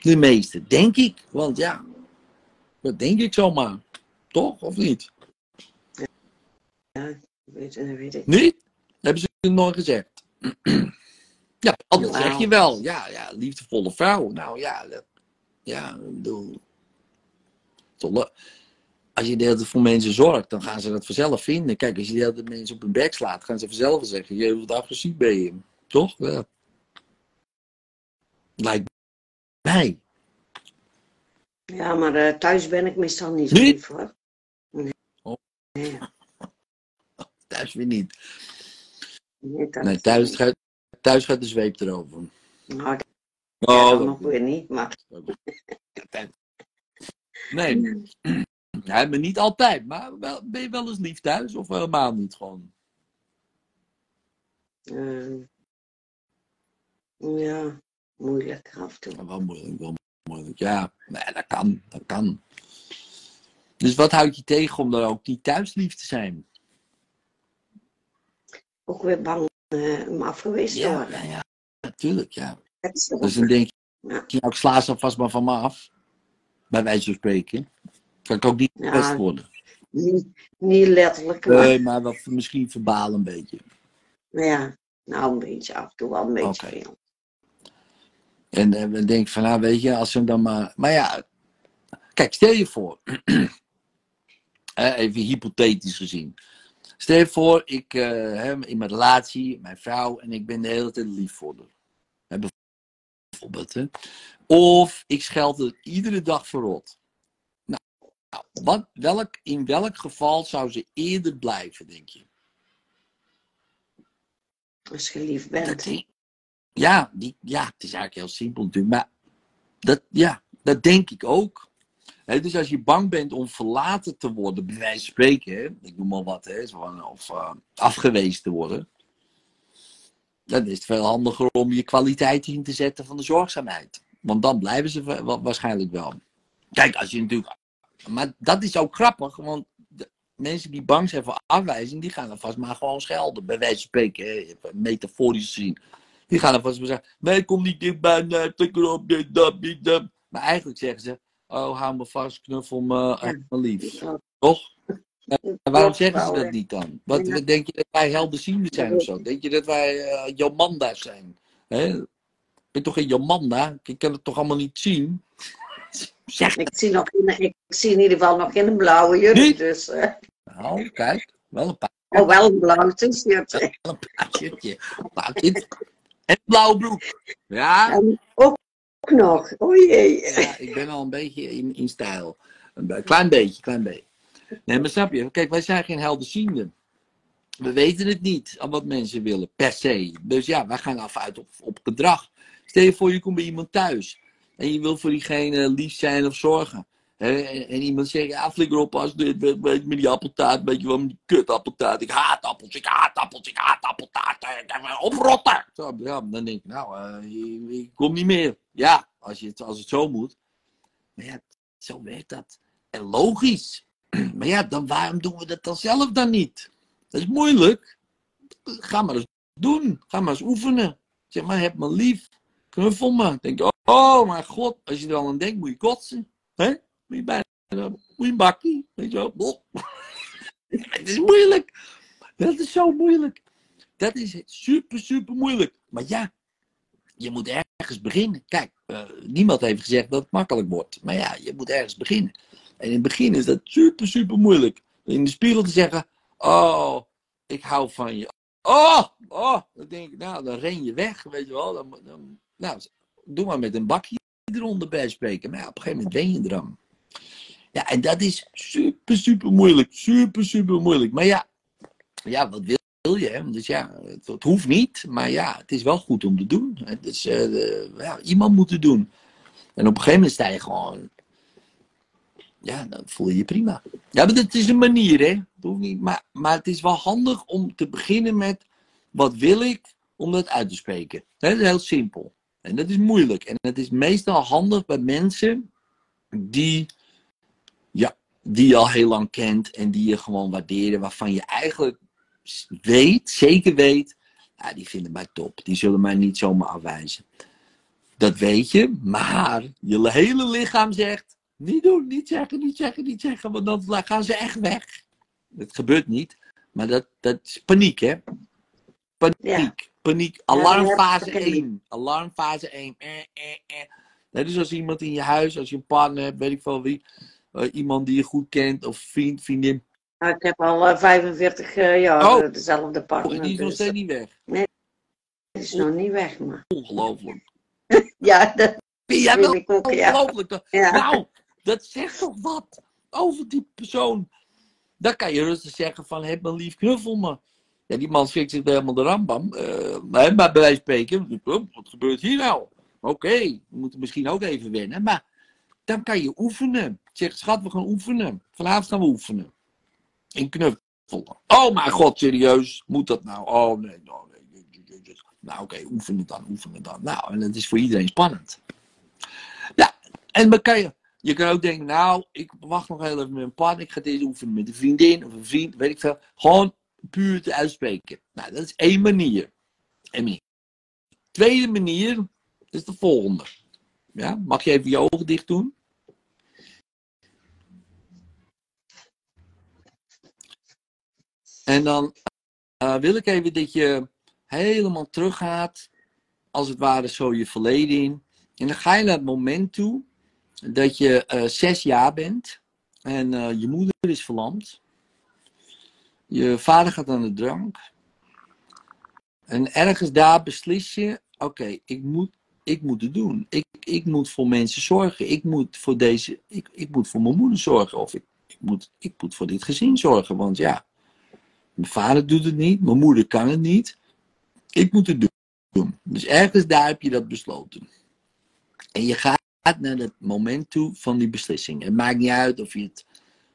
De meeste, denk ik. Want ja, dat denk ik zomaar. Toch, of niet? Weet, dat weet ik. Niet? Hebben ze het nooit gezegd. *clears throat* ja, dat Jawel. zeg je wel. Ja, ja, liefdevolle vrouw. Nou ja, dat, ja, ik bedoel. toch le- Als je de hele tijd voor mensen zorgt, dan gaan ze dat vanzelf vinden. Kijk, als je de hele tijd mensen op hun bek slaat, gaan ze vanzelf zeggen: Je wat agressief ben je. Toch? Ja. Lijkt mij. Ja, maar eh, thuis ben ik meestal niet zo lief hoor. Nee. Oh. Nee, *laughs* Thuis weer niet. nee, thuis gaat, thuis gaat de zweep erover. Nou, dat Oh, dat- nog weer niet, maar... *laughs* Nee, ja, maar niet altijd. Maar wel, ben je wel eens lief thuis of helemaal niet gewoon? eh, ja, moeilijk af en toe. Ja, wel moeilijk, wel moeilijk. Ja, nee, dat kan, dat kan. Dus wat houdt je tegen om dan ook niet thuis lief te zijn? Ook weer bang eh, om afgewezen te Ja, worden. ja, ja, natuurlijk, ja. Dat is wel- Dus dan denk Ja. je, nou, ik sla ze vast maar van me af. Bij wijze van spreken. Kan ik ook niet Ja. best worden. niet, niet letterlijk, maar Nee, maar wel, misschien verbaal een beetje. ja, nou een beetje af en toe wel een beetje veel. En eh, dan denk ik van, nou weet je, als ze dan maar... Maar ja, kijk, stel je voor. *clears throat* Even hypothetisch gezien. Stel je voor, ik hè, in mijn relatie, mijn vrouw, en ik ben de hele tijd lief voor haar. Bijvoorbeeld. Hè. Of ik scheld het iedere dag verrot. Nou, wat, welk, in welk geval zou ze eerder blijven, denk je? Als je lief bent. ja, die, ja, het is eigenlijk heel simpel natuurlijk. Maar dat, ja, dat denk ik ook. Dus als je bang bent om verlaten te worden, bij wijze van spreken, ik noem maar wat, hè, of eh, afgewezen te worden. Dan is het veel handiger om je kwaliteit in te zetten van de zorgzaamheid. Want dan blijven ze wa- wa- waarschijnlijk wel. Kijk, als je natuurlijk. Maar dat is ook grappig, want de mensen die bang zijn voor afwijzing, die gaan dan vast maar gewoon schelden. Bij wijze van spreken, hè, metaforisch gezien. Die gaan dan vast maar zeggen: Nee, kom niet dichtbij, nee, tik erop, dit, dat, dit, dat. Maar eigenlijk zeggen ze: Oh, hou me vast, knuffel me, echt me lief. Toch? *laughs* En waarom zeggen ze dat niet dan? Wat, denk je dat wij helderziende zijn of zo? Denk je dat wij eh Jomanda's zijn? Hè? Ik ben toch geen Jomanda? Ik kan het toch allemaal niet zien? Zeg Ik zie, nog in, ik zie in ieder geval nog in een blauwe jurk. Dus, eh, nou, kijk, wel een paar, oh, wel een blauw t-shirt. wel een. Een plaatje. En een blauwe broek. Ja, En ook nog. O jee. ja, ik ben al een beetje in, in stijl. Een klein beetje, klein beetje. Nee, maar snap je? Kijk, wij zijn geen helderzienden. We weten het niet wat mensen willen, per se. Dus ja, wij gaan af uit op, op gedrag. Stel je voor, je komt bij iemand thuis. En je wil voor diegene lief zijn of zorgen. En, iemand zegt, ja, flikker op als dit, weet met die appeltaart, weet je wel, met die kut appeltaart. Ik haat appels, ik haat appels, ik haat appeltaart. eh, ik heb- Oprotten! Zo, ja, dan denk ik, nou, eh, ik, ik kom niet meer. Ja, als, je het, als het zo moet. Maar ja, zo werkt dat. En logisch. *clears throat* Maar ja, dan waarom doen we dat dan zelf dan niet? Dat is moeilijk. Ga maar eens doen. Ga maar eens oefenen. Zeg maar, heb me lief. Knuffel me. Denk je, oh mijn god. Als je er al aan denkt, moet je kotsen. Hè? Moet je bijna, moet je bakkie. Weet je wel. Blop. *laughs* Het is moeilijk. Dat is zo moeilijk. Dat is super, super moeilijk. Maar ja, je moet ergens beginnen. Kijk, eh, niemand heeft gezegd dat het makkelijk wordt. Maar ja, je moet ergens beginnen. En in het begin is dat super, super moeilijk. In de spiegel te zeggen: Oh, ik hou van je. Oh, oh, dan denk ik, nou, dan ren je weg, weet je wel. Dan, dan, nou, doe maar met een bakje eronder bij spreken. Maar ja, op een gegeven moment ben je er dan. Ja, en dat is super, super moeilijk. Super, super moeilijk. Maar ja, ja wat wil, je? Hè? Dus ja, het, hoeft niet. Maar ja, het is wel goed om te doen. De- ja, iemand moet het doen. En op een gegeven moment sta je gewoon... Ja, dan voel je je prima. Ja, maar het is een manier, hè. Hoeft niet, maar, maar het is wel handig om te beginnen met... Wat wil ik? Om dat uit te spreken. Dat is heel simpel. En dat is moeilijk. En het is meestal handig bij mensen die, ja, die je al heel lang kent en die je gewoon waarderen, waarvan je eigenlijk weet, zeker weet, ja, die vinden mij top. Die zullen mij niet zomaar afwijzen. Dat weet je, maar je hele lichaam zegt, niet doen, niet zeggen, niet zeggen, niet zeggen, want dan gaan ze echt weg. Dat gebeurt niet, maar dat, dat is paniek, hè? Paniek. Paniek. Alarmfase dat herken ik. 1. Alarmfase 1. Eh, eh, eh. Net is als iemand in je huis, als je een partner hebt, weet ik veel wie. eh, iemand die je goed kent, of vriend, vriendin. Nou, ik heb al eh, 45 eh, jaar Oh. eh, dezelfde Oh, partner. en die is nog dus steeds niet weg. dat is nog niet weg, maar. Ongelooflijk. *laughs* Ja, dat vind ik ook, ja. ongelooflijk? Dat- ja. Nou, dat zegt toch wat over die persoon. Dan kan je rustig zeggen van, heb me lief, knuffel me. Ja, die man schrikt zich helemaal de rambam. Eh, maar bij wijze wat gebeurt hier nou? Oké, we moeten misschien ook even wennen. Maar dan kan je oefenen. Zeg, schat, we gaan oefenen. Vanavond gaan we oefenen. In knuffelen. Oh mijn god, serieus? Moet dat nou? Oh nee, oh, nee. Nou oké, oefen het dan, oefen het dan. Nou, en dat is voor iedereen spannend. Ja, en dan kan je, je kan ook denken, nou, ik wacht nog heel even met een partner. Ik ga deze oefenen met een vriendin of een vriend, weet ik veel. Gewoon puur te uitspreken. Nou, dat is één manier. Manier. Tweede manier is de volgende. Ja, mag je even je ogen dicht doen? En dan eh, wil ik even dat je helemaal teruggaat, als het ware zo je verleden in. En dan ga je naar het moment toe dat je eh, zes jaar bent en eh, je moeder is verlamd. Je vader gaat aan de drank. En ergens daar beslis je, oké, ik, moet, ik moet het doen. Ik, ik moet voor mensen zorgen. Ik moet voor deze, ik, ik moet voor mijn moeder zorgen. Of ik, ik, moet, ik moet voor dit gezin zorgen. Want ja, mijn vader doet het niet, mijn moeder kan het niet. Ik moet het doen. Dus ergens daar heb je dat besloten. En je gaat naar het moment toe van die beslissing. Het maakt niet uit of je het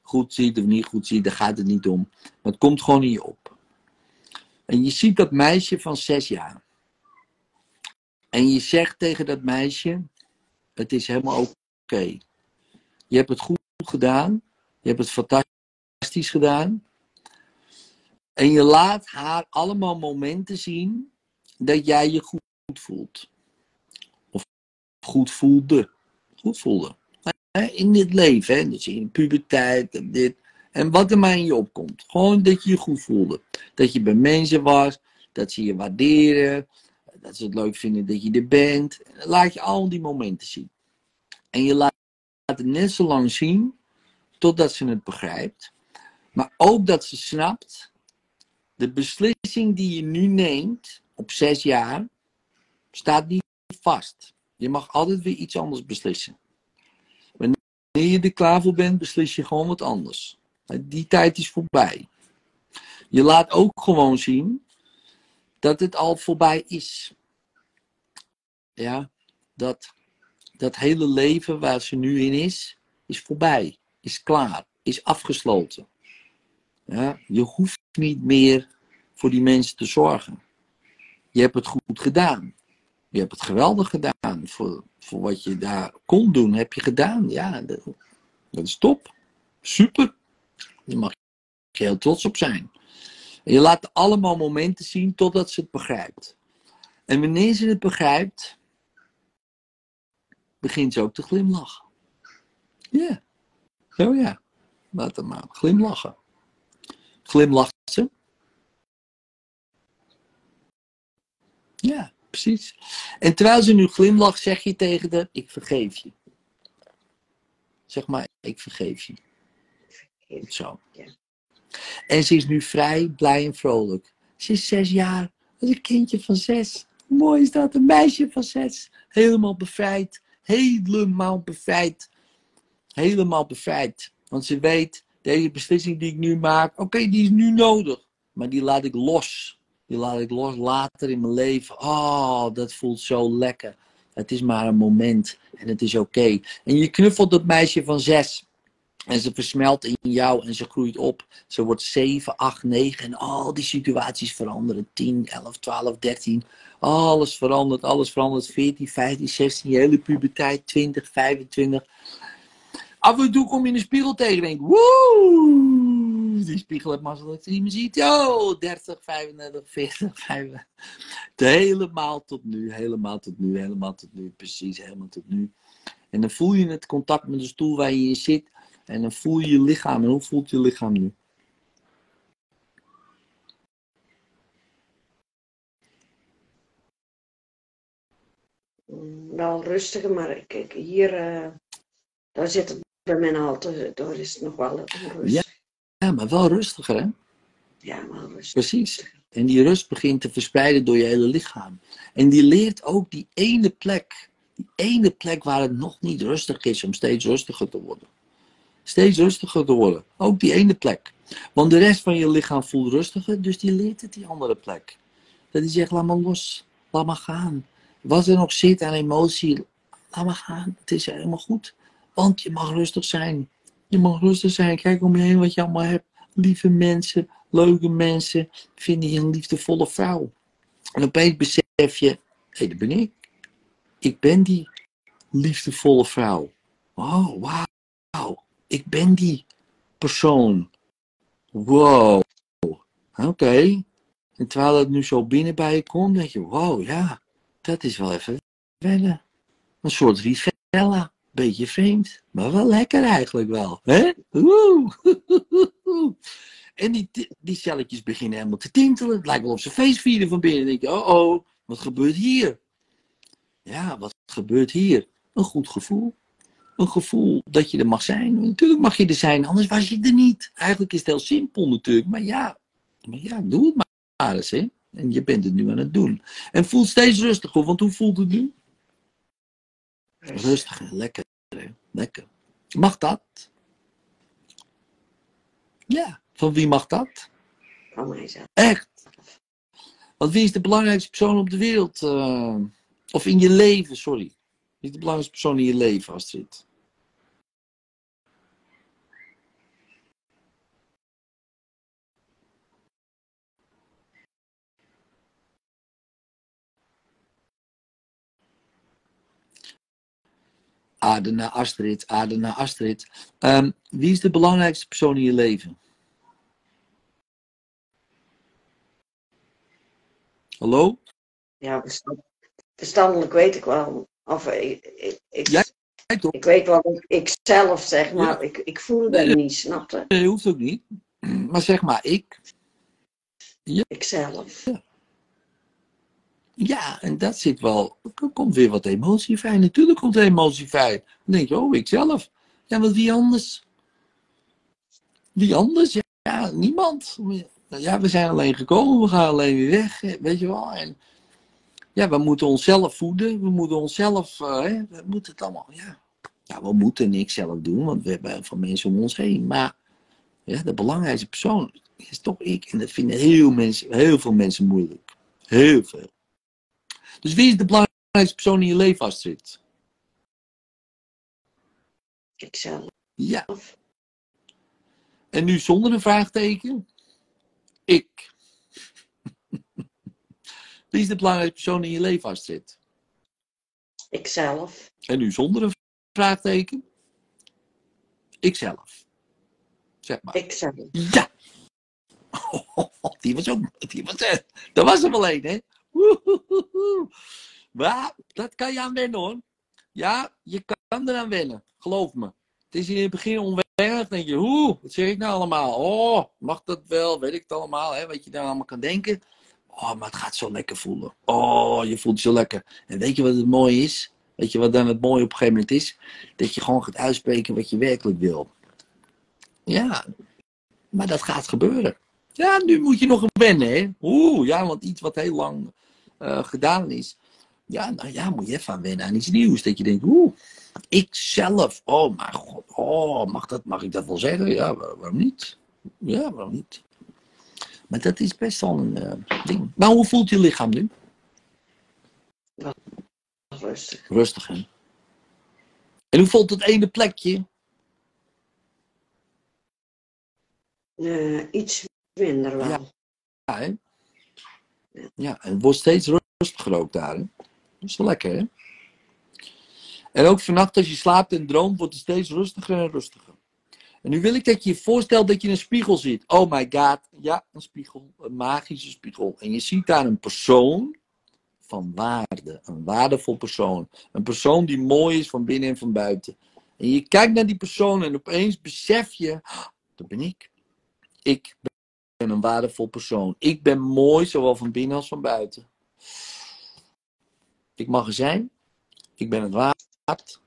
goed ziet of niet goed ziet, daar gaat het niet om. Maar het komt gewoon in je op. En je ziet dat meisje van zes jaar. En je zegt tegen dat meisje: Het is helemaal oké. Je hebt het goed gedaan. Je hebt het fantastisch gedaan. En je laat haar allemaal momenten zien dat jij je goed voelt. Of goed voelde. Goed voelde. In dit leven, hè? dus in de puberteit en dit. En wat er maar in je opkomt. Gewoon dat je je goed voelde. Dat je bij mensen was. Dat ze je waarderen. Dat ze het leuk vinden dat je er bent. Laat je al die momenten zien. En je laat het net zo lang zien. Totdat ze het begrijpt. Maar ook dat ze snapt. De beslissing die je nu neemt. Op zes jaar. Staat niet vast. Je mag altijd weer iets anders beslissen. Wanneer je er klaar voor bent, beslis je gewoon wat anders. Die tijd is voorbij. Je laat ook gewoon zien dat het al voorbij is. Ja, dat dat hele leven waar ze nu in is, is voorbij, is klaar, is afgesloten. Ja, je hoeft niet meer voor die mensen te zorgen. Je hebt het goed gedaan. Je hebt het geweldig gedaan. Voor, voor wat je daar kon doen, heb je gedaan. Ja, dat, is top. Super. Daar mag je heel trots op zijn. En je laat allemaal momenten zien totdat ze het begrijpt. En wanneer ze het begrijpt, begint ze ook te glimlachen. Ja. Zo ja. Laat hem maar glimlachen. Glimlacht ze. Ja, precies. En terwijl ze nu glimlacht, zeg je tegen haar, ik vergeef je. Zeg maar, ik vergeef je. Goed zo. Ja. En ze is nu vrij, blij en vrolijk. Ze is zes jaar. Dat is een kindje van zes. Hoe mooi is dat? Een meisje van zes. Helemaal bevrijd. Helemaal bevrijd. Helemaal bevrijd. Want ze weet, deze beslissing die ik nu maak, oké, die is nu nodig. Maar die laat ik los. Die laat ik los later in mijn leven. Oh, dat voelt zo lekker. Het is maar een moment en het is oké. En je knuffelt dat meisje van zes. En ze versmelt in jou en ze groeit op. Ze wordt 7, 8, 9 en al die situaties veranderen. 10, 11, 12, 13. Alles verandert, alles verandert. 14, 15, 16, je hele puberteit, 20, 25. Af en toe kom je in de spiegel tegen en denk woe, die spiegel dat je niet meer ziet. Yo, 30, 35, 40, 50. Helemaal tot nu, helemaal tot nu, helemaal tot nu, precies, helemaal tot nu. En dan voel je het contact met de stoel waar je in zit. En dan voel je je lichaam. En hoe voelt je lichaam nu? Wel rustiger, maar ik, hier, eh, daar zit het bij mijn halte, daar is het nog wel onrustig. Ja, maar wel rustiger, hè? Ja, wel rustig. Precies. En die rust begint te verspreiden door je hele lichaam. En die leert ook die ene plek, die ene plek waar het nog niet rustig is, om steeds rustiger te worden. Steeds rustiger te worden. Ook die ene plek. Want de rest van je lichaam voelt rustiger, dus die leert het die andere plek. Dat die zegt, laat maar los, laat maar gaan. Wat er nog zit aan emotie, laat maar gaan. Het is helemaal goed. Want je mag rustig zijn. Je mag rustig zijn. Kijk om je heen wat je allemaal hebt. Lieve mensen, leuke mensen. Vinden je een liefdevolle vrouw. En opeens besef je, hé, hey, dat ben ik. Ik ben die liefdevolle vrouw. Oh, wauw. Ik ben die persoon. Wow. Oké. En terwijl het nu zo binnen bij je komt, denk je, wow, ja, dat is wel even wennen. Een soort rivella. Beetje vreemd, maar wel lekker eigenlijk wel. Hè? En die, die celletjes beginnen helemaal te tintelen. Het lijkt wel of ze feest vieren van binnen. Dan denk je, oh oh, wat gebeurt hier? Ja, wat gebeurt hier? Een goed gevoel. Een gevoel dat je er mag zijn. Natuurlijk mag je er zijn, anders was je er niet. Eigenlijk is het heel simpel natuurlijk. Maar ja, maar ja doe het maar eens. Hè? En je bent het nu aan het doen. En voel steeds rustiger, want hoe voelt het nu? Rustig en lekker. Lekker. Mag dat? Ja, van wie mag dat? Van mijzelf. Echt. Want wie is de belangrijkste persoon op de wereld? eh, of in je leven, sorry. Wie is de belangrijkste persoon in je leven, Astrid? Adena Astrid, Adena Astrid. Ehm, wie is de belangrijkste persoon in je leven? Hallo? Ja, verstand- verstandelijk weet ik wel. Of ik, ik, ik, Ja, Jij toch? ik weet wel dat ik zelf zeg, maar ik, ik voel het niet, snapte? Nee, hoeft ook niet. Maar zeg maar, ik. Ikzelf. Ja, en dat zit wel. Er komt weer wat emotie vrij. Natuurlijk komt er emotie vrij. Dan denk je, oh, ik zelf. Ja, maar wie anders? Wie anders? Ja, ja, niemand. Ja, we zijn alleen gekomen, we gaan alleen weer weg. Weet je wel? En ja, we moeten onszelf voeden. We moeten onszelf. eh, hè, we moeten het allemaal. Ja. ja, we moeten niks zelf doen, want we hebben heel veel mensen om ons heen. Maar ja, de belangrijkste persoon is toch ik. En dat vinden heel, mensen, heel veel mensen moeilijk. Heel veel. Dus wie is de belangrijkste persoon in je leven, Astrid? Ikzelf. Ja. En nu zonder een vraagteken? Ik. *laughs* Wie is de belangrijkste persoon in je leven, Astrid? Ikzelf. En nu zonder een vraagteken? Ikzelf. Zeg maar. Ikzelf. Ja! *laughs* Die was ook. Die was, dat was er wel een, hè? Maar dat kan je aan wennen hoor. Ja, je kan eraan wennen. Geloof me. Het is in het begin onwennig. Denk je, hoe, wat zeg ik nou allemaal? Oh, mag dat wel? Weet ik het allemaal? Hè? Wat je daar allemaal kan denken. Oh, maar het gaat zo lekker voelen. Oh, je voelt zo lekker. En weet je wat het mooie is? Weet je wat dan het mooie op een gegeven moment is? Dat je gewoon gaat uitspreken wat je werkelijk wil. Ja, maar dat gaat gebeuren. Ja, nu moet je nog wennen, hè? Oeh, ja, want iets wat heel lang eh, gedaan is. Ja, nou ja, moet je even aan wennen aan iets nieuws. Dat je denkt, oeh, ik zelf, oh mijn god, oh, mag, dat, mag ik dat wel zeggen? Ja, waar- waarom niet? Ja, waarom niet? Maar dat is best wel een eh, ding. Maar hoe voelt je lichaam nu? Rustig. Rustig, hè? En hoe voelt het ene plekje? Eh, iets minder wel. Ja. Ja, hè? Ja, en het wordt steeds rustiger ook daar, hè? Dat is wel lekker, hè? En ook vannacht als je slaapt en droomt, wordt het steeds rustiger en rustiger. En nu wil ik dat je je voorstelt dat je een spiegel ziet. Oh my god, ja, een spiegel, een magische spiegel. En je ziet daar een persoon van waarde, een waardevol persoon. Een persoon die mooi is van binnen en van buiten. En je kijkt naar die persoon en opeens besef je, "Ah, dat ben ik. Ik ben een waardevol persoon. Ik ben mooi, zowel van binnen als van buiten. Ik mag er zijn. Ik ben het waard.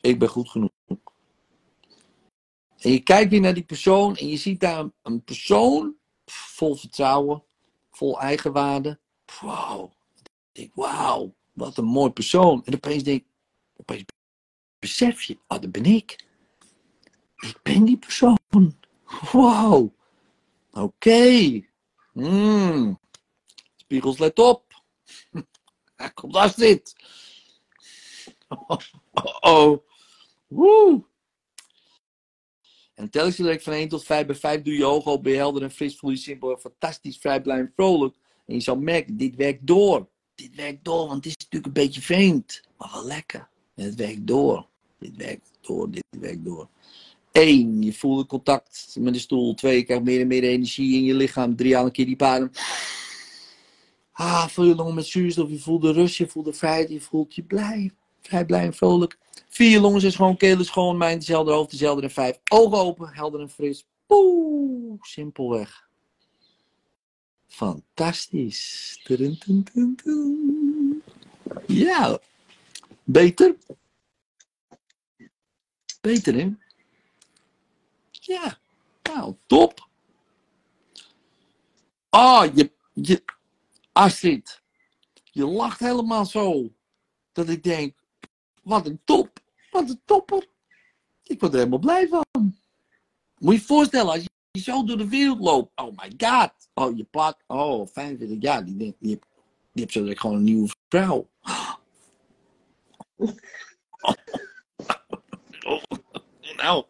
Ik ben goed genoeg. En je kijkt weer naar die persoon en je ziet daar een, persoon vol vertrouwen, vol eigenwaarde. Wauw. Ik wauw, wat een mooi persoon. En opeens denk opeens besef je, oh, dat ben ik. Ik ben die persoon. Wauw. Oké. Hmm. Spiegels, let op. *laughs* Hij komt Astrid. Oh, *laughs* oh, oh. Woe. En telkens dat ik van 1 tot 5 bij 5 doe je ogen op, ben helder en fris, voel je simpel fantastisch, vrij, blij en vrolijk. En je zal merken, dit werkt door. Dit werkt door, want het is natuurlijk een beetje vreemd, maar wel lekker. En het werkt door. Dit werkt door, dit werkt door. 1. Je voelt contact met de stoel. 2. Je krijgt meer en meer energie in je lichaam. 3. Haal een keer die adem. Ah, vul je longen met zuurstof. Je voelt de rust, je voelt de vrijheid. Je voelt je blij. Vrij, blij en vrolijk. 4. Je longen zijn schoon, keel is schoon. Mind dezelfde, hoofd dezelfde. En 5. Ogen open, helder en fris. Poeh, simpelweg. Fantastisch. Ja. Beter? Beter, hè? Ja, nou, top. Oh, je, je, Astrid, je lacht helemaal zo. Dat ik denk, wat een top, wat een topper. Ik word er helemaal blij van. Moet je je voorstellen, als je zo door de wereld loopt. Oh my god. Oh, je plat. Oh, 45 jaar. Die, die, heeft, die heeft zo gewoon een nieuwe vrouw. *laughs* Nou,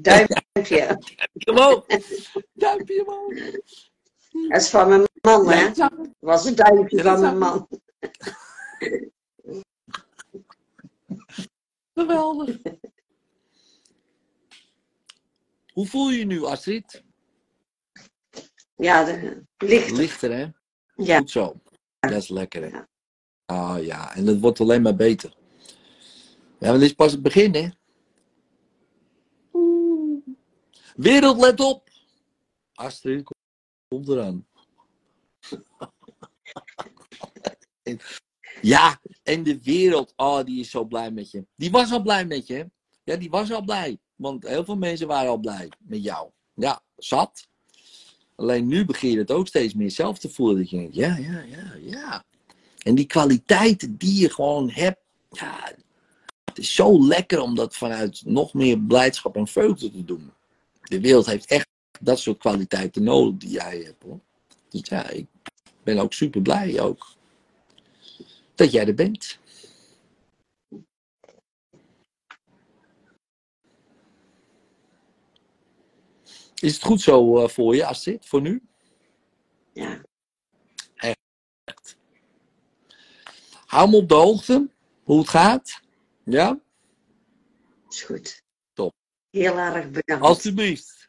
Duimpje. gewoon. Duimpje omhoog. Dat is van mijn man, hè? Dat was een duimpje van mijn man. Geweldig. Hoe voel je je nu, Astrid? Ja, de, licht. Lichter, hè? Ja. Goed zo. Dat is lekker, hè? Ja. Ah ja, en dat wordt alleen maar beter. Ja, want dit is pas het begin, hè? Oeh. Wereld, let op! Astrid, kom- komt eraan. *laughs* Ja, en de wereld, oh, die is zo blij met je. Die was al blij met je, hè? Ja, die was al blij. Want heel veel mensen waren al blij met jou. Ja, zat. Alleen nu begin je het ook steeds meer zelf te voelen. Dat je denkt, ja, ja, ja, ja. En die kwaliteiten die je gewoon hebt, ja, het is zo lekker om dat vanuit nog meer blijdschap en vreugde te doen. De wereld heeft echt dat soort kwaliteiten nodig die jij hebt, hoor. Dus ja, ik ben ook super blij ook. Dat jij er bent. Is het goed zo eh, voor je, Astrid, voor nu? Ja. Echt. Hou me op de hoogte hoe het gaat. Ja? Is goed. Heel erg bedankt. Alsjeblieft.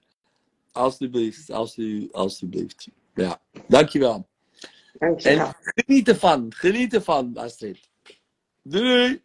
Alsjeblieft, alsjeblieft, alsjeblieft. Ja, dankjewel. Dankjewel. En geniet ervan, geniet ervan, Astrid. Doei!